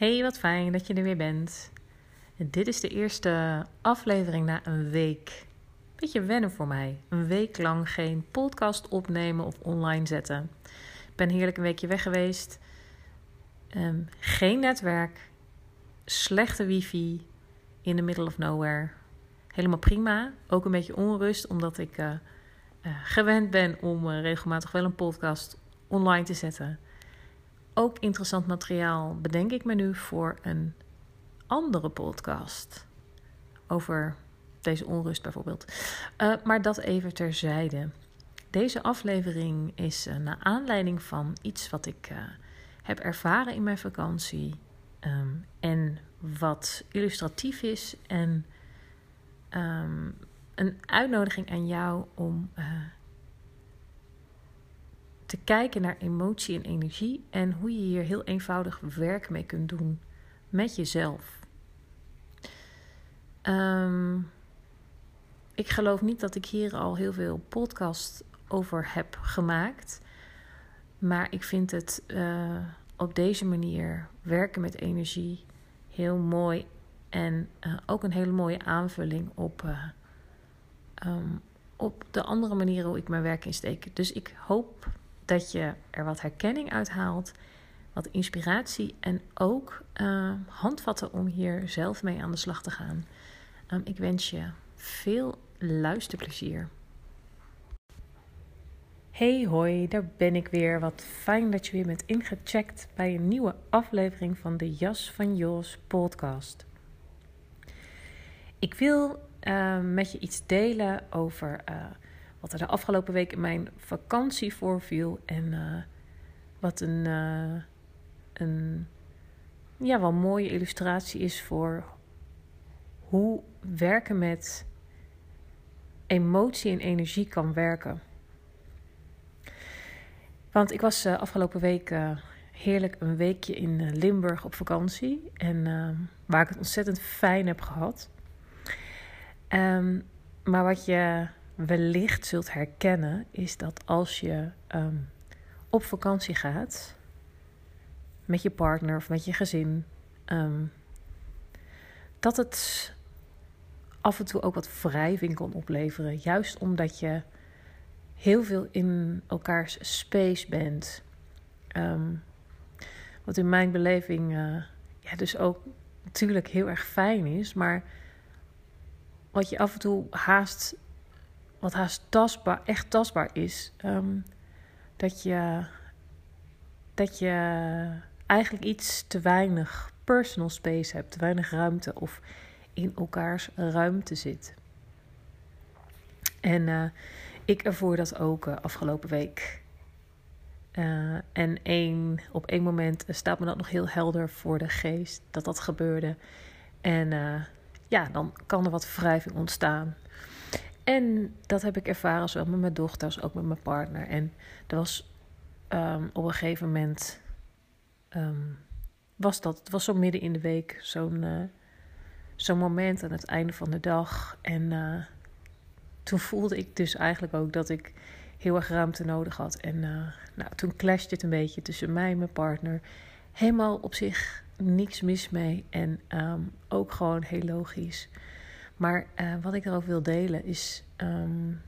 Hey, wat fijn dat je er weer bent. dit is de eerste aflevering na een week. Beetje wennen voor mij. Een week lang geen podcast opnemen of online zetten. Ik ben heerlijk een weekje weg geweest. Um, geen netwerk. Slechte wifi. In the middle of nowhere. Helemaal prima. Ook een beetje onrust, omdat ik uh, uh, gewend ben om uh, regelmatig wel een podcast online te zetten ook interessant materiaal bedenk ik me nu voor een andere podcast. Over deze onrust bijvoorbeeld. Uh, maar dat even terzijde. Deze aflevering is uh, naar aanleiding van iets wat ik uh, heb ervaren in mijn vakantie. Um, en wat illustratief is. En um, een uitnodiging aan jou om te kijken naar emotie en energie en hoe je hier heel eenvoudig werk mee kunt doen met jezelf. Um, ik geloof niet dat ik hier al heel veel podcast over heb gemaakt. Maar ik vind het uh, op deze manier werken met energie heel mooi. En uh, ook een hele mooie aanvulling op, uh, um, op de andere manieren hoe ik mijn werk insteek. Dus ik hoop dat je er wat herkenning uit haalt, wat inspiratie en ook uh, handvatten om hier zelf mee aan de slag te gaan. Um, ik wens je veel luisterplezier. Hey hoi, daar ben ik weer. Wat fijn dat je weer bent ingecheckt bij een nieuwe aflevering van de Jas van Jos podcast. Ik wil uh, met je iets delen over uh, wat er de afgelopen week in mijn vakantie voorviel. En uh, wat een, uh, een ja, wel mooie illustratie is voor hoe werken met emotie en energie kan werken. Want ik was uh, afgelopen week heerlijk een weekje in Limburg op vakantie. En waar ik het ontzettend fijn heb gehad. Um, maar wat je wellicht zult herkennen, is dat als je um, op vakantie gaat met je partner of met je gezin, um, dat het af en toe ook wat wrijving kan opleveren. Juist omdat je heel veel in elkaars space bent. Um, wat in mijn beleving uh, ja, dus ook natuurlijk heel erg fijn is, maar wat je af en toe haast wat haast tastbaar, echt tastbaar is. Um, dat, je, dat je eigenlijk iets te weinig personal space hebt, te weinig ruimte of in elkaars ruimte zit. En uh, ik ervoor dat ook uh, afgelopen week. Uh, en één, op één moment staat me dat nog heel helder voor de geest dat dat gebeurde. En ja, dan kan er wat wrijving ontstaan. En dat heb ik ervaren zowel met mijn dochter als ook met mijn partner. En er was um, op een gegeven moment. Um, was dat, het was zo midden in de week, zo'n uh, zo'n moment aan het einde van de dag. En uh, toen voelde ik dus eigenlijk ook dat ik heel erg ruimte nodig had. En uh, nou, toen clashte het een beetje tussen mij en mijn partner. Helemaal op zich niks mis mee. En um, ook gewoon heel logisch. Maar uh, wat ik erover wil delen is um,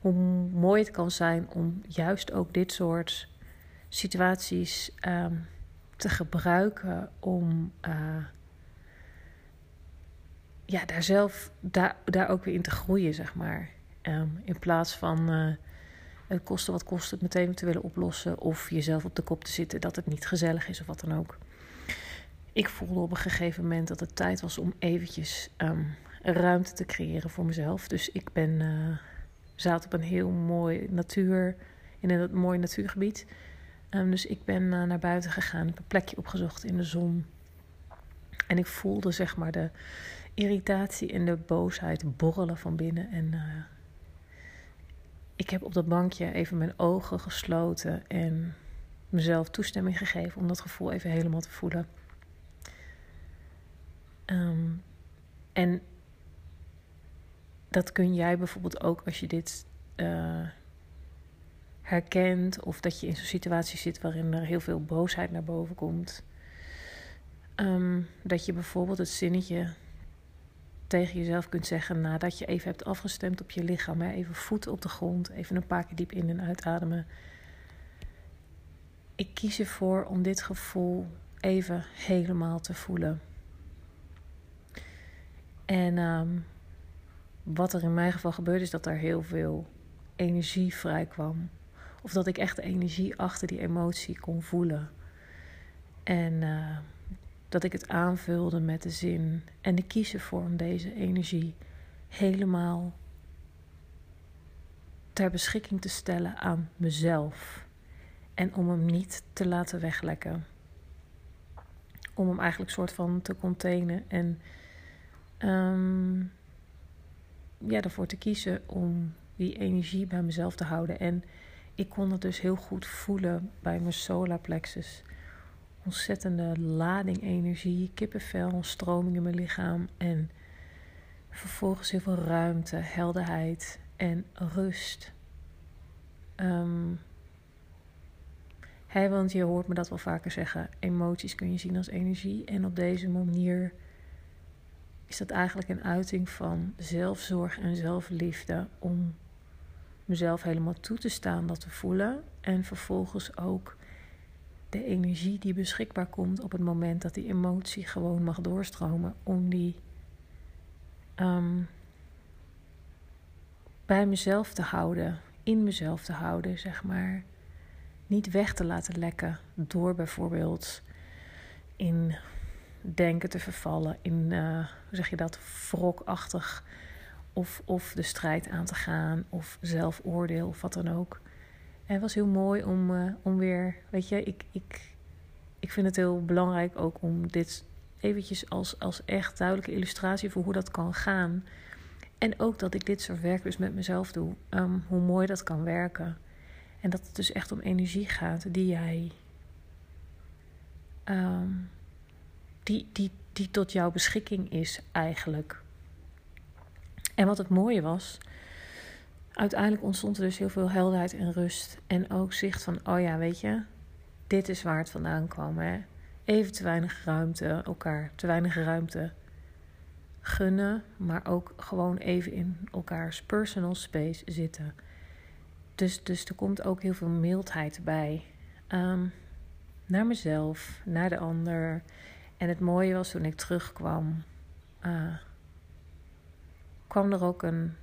hoe mooi het kan zijn om juist ook dit soort situaties um, te gebruiken om uh, ja, daar zelf daar, daar ook weer in te groeien, zeg maar. Um, in plaats van uh, het kosten wat kost het meteen te willen oplossen of jezelf op de kop te zitten dat het niet gezellig is of wat dan ook. Ik voelde op een gegeven moment dat het tijd was om eventjes um, ruimte te creëren voor mezelf. Dus ik ben uh, zat op een heel mooi natuur in een mooi natuurgebied. Um, dus ik ben uh, naar buiten gegaan, heb een plekje opgezocht in de zon. En ik voelde zeg maar de irritatie en de boosheid borrelen van binnen. En uh, ik heb op dat bankje even mijn ogen gesloten en mezelf toestemming gegeven om dat gevoel even helemaal te voelen. Um, en dat kun jij bijvoorbeeld ook als je dit uh, herkent of dat je in zo'n situatie zit waarin er heel veel boosheid naar boven komt. Um, dat je bijvoorbeeld het zinnetje tegen jezelf kunt zeggen nadat je even hebt afgestemd op je lichaam. Hè? Even voet op de grond, even een paar keer diep in en uitademen. Ik kies ervoor om dit gevoel even helemaal te voelen. En um, wat er in mijn geval gebeurde is dat er heel veel energie vrij kwam. Of dat ik echt de energie achter die emotie kon voelen. En uh, dat ik het aanvulde met de zin. En ik kies ervoor om deze energie helemaal ter beschikking te stellen aan mezelf. En om hem niet te laten weglekken. Om hem eigenlijk soort van te containen. En um, ja, ervoor te kiezen om die energie bij mezelf te houden. En ik kon het dus heel goed voelen bij mijn solar plexus ontzettende lading energie, kippenvel, stroming in mijn lichaam. En vervolgens heel veel ruimte, helderheid en rust. Um, want je hoort me dat wel vaker zeggen: emoties kun je zien als energie. En op deze manier is dat eigenlijk een uiting van zelfzorg en zelfliefde. Om mezelf helemaal toe te staan, dat te voelen. En vervolgens ook de energie die beschikbaar komt op het moment dat die emotie gewoon mag doorstromen, om die um, bij mezelf te houden, in mezelf te houden, zeg maar. Niet weg te laten lekken door bijvoorbeeld in denken te vervallen, in, uh, hoe zeg je dat, wrokachtig of, of de strijd aan te gaan of zelfoordeel of wat dan ook. En het was heel mooi om, uh, om weer, weet je, ik, ik, ik vind het heel belangrijk ook om dit eventjes als, als echt duidelijke illustratie voor hoe dat kan gaan. En ook dat ik dit soort werk dus met mezelf doe. Um, hoe mooi dat kan werken. En dat het dus echt om energie gaat die jij. Um, die, die, die tot jouw beschikking is eigenlijk. En wat het mooie was, uiteindelijk ontstond er dus heel veel helderheid en rust. En ook zicht van, oh ja, weet je, dit is waar het vandaan kwam. Hè? Even te weinig ruimte, elkaar te weinig ruimte gunnen, maar ook gewoon even in elkaars personal space zitten. Dus, dus er komt ook heel veel mildheid bij. Um, naar mezelf, naar de ander. En het mooie was toen ik terugkwam, uh, kwam er ook een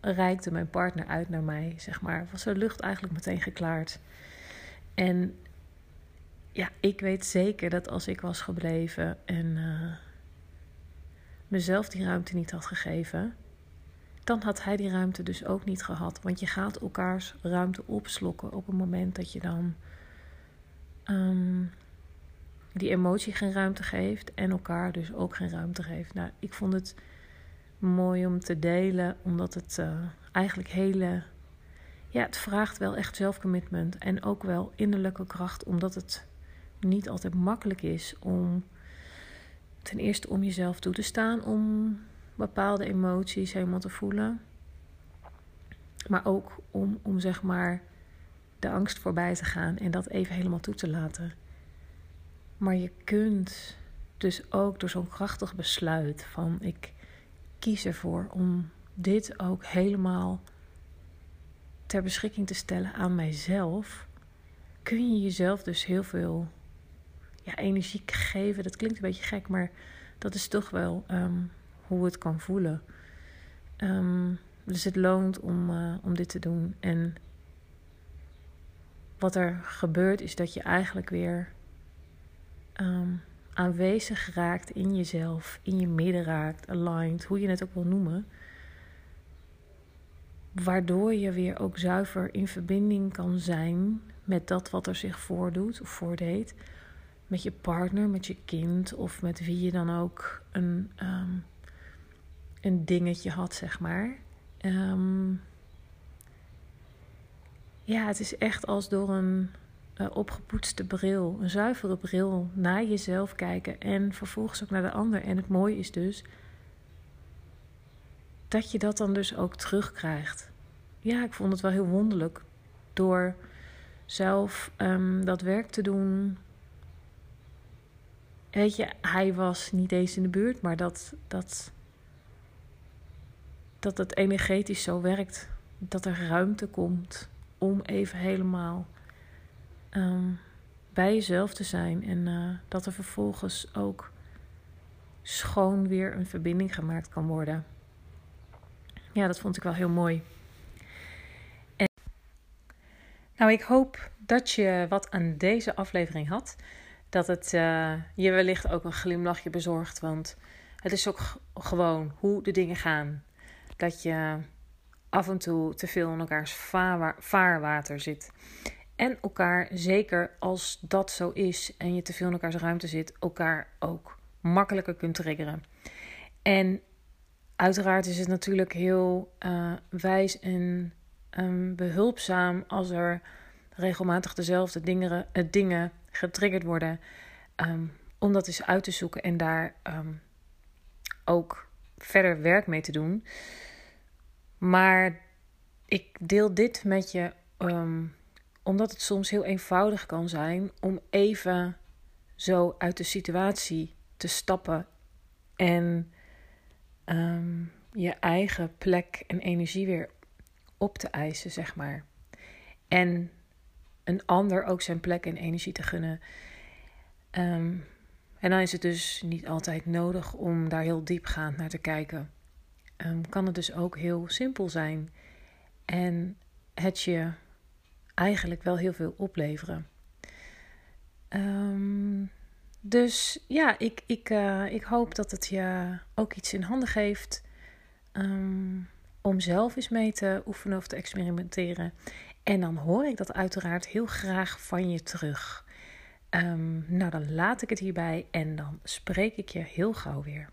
reikte mijn partner uit naar mij, zeg maar. Was de lucht eigenlijk meteen geklaard. En ja, ik weet zeker dat als ik was gebleven en uh, mezelf die ruimte niet had gegeven, dan had hij die ruimte dus ook niet gehad. Want je gaat elkaars ruimte opslokken op het moment dat je dan um, die emotie geen ruimte geeft en elkaar dus ook geen ruimte geeft. Nou, ik vond het mooi om te delen, omdat het uh, eigenlijk hele. Ja, het vraagt wel echt zelfcommitment en ook wel innerlijke kracht, omdat het niet altijd makkelijk is om ten eerste om jezelf toe te staan, om bepaalde emoties helemaal te voelen, maar ook om, om zeg maar de angst voorbij te gaan en dat even helemaal toe te laten. Maar je kunt dus ook door zo'n krachtig besluit van ik kies ervoor om dit ook helemaal ter beschikking te stellen aan mijzelf, kun je jezelf dus heel veel ja, energiek geven. Dat klinkt een beetje gek, maar dat is toch wel ehm, hoe het kan voelen. Ehm, dus het loont om, uh, om dit te doen. En wat er gebeurt is dat je eigenlijk weer um, aanwezig raakt in jezelf, in je midden raakt, aligned, hoe je het ook wil noemen. Waardoor je weer ook zuiver in verbinding kan zijn met dat wat er zich voordoet of voordeed. Met je partner, met je kind of met wie je dan ook een, um, een dingetje had, zeg maar. Um, ja, het is echt als door een uh, opgepoetste bril, een zuivere bril, naar jezelf kijken en vervolgens ook naar de ander. En het mooie is dus dat je dat dan dus ook terugkrijgt. Ja, ik vond het wel heel wonderlijk door zelf um, dat werk te doen. Weet je, hij was niet eens in de buurt, maar dat, dat, dat het energetisch zo werkt. Dat er ruimte komt om even helemaal um, bij jezelf te zijn. En uh, dat er vervolgens ook schoon weer een verbinding gemaakt kan worden. Ja, dat vond ik wel heel mooi. En, nou, ik hoop dat je wat aan deze aflevering had. Dat het uh, je wellicht ook een glimlachje bezorgt. Want het is ook gewoon hoe de dingen gaan. Dat je af en toe te veel in elkaars vaarwater zit. En elkaar, zeker als dat zo is en je te veel in elkaars ruimte zit, elkaar ook makkelijker kunt triggeren. En uiteraard is het natuurlijk heel uh, wijs en um, behulpzaam als er regelmatig dezelfde dingen, uh, dingen getriggerd worden. Um, om dat eens uit te zoeken en daar um, ook verder werk mee te doen. Maar ik deel dit met je omdat het soms heel eenvoudig kan zijn om even zo uit de situatie te stappen en um, je eigen plek en energie weer op te eisen, zeg maar. En een ander ook zijn plek en energie te gunnen. Um, en dan is het dus niet altijd nodig om daar heel diepgaand naar te kijken. Um, kan het dus ook heel simpel zijn en het je eigenlijk wel heel veel opleveren. Um, dus ja, ik, ik, uh, ik hoop dat het je ook iets in handen geeft. Um, om zelf eens mee te oefenen of te experimenteren. En dan hoor ik dat uiteraard heel graag van je terug. Um, nou, dan laat ik het hierbij en dan spreek ik je heel gauw weer.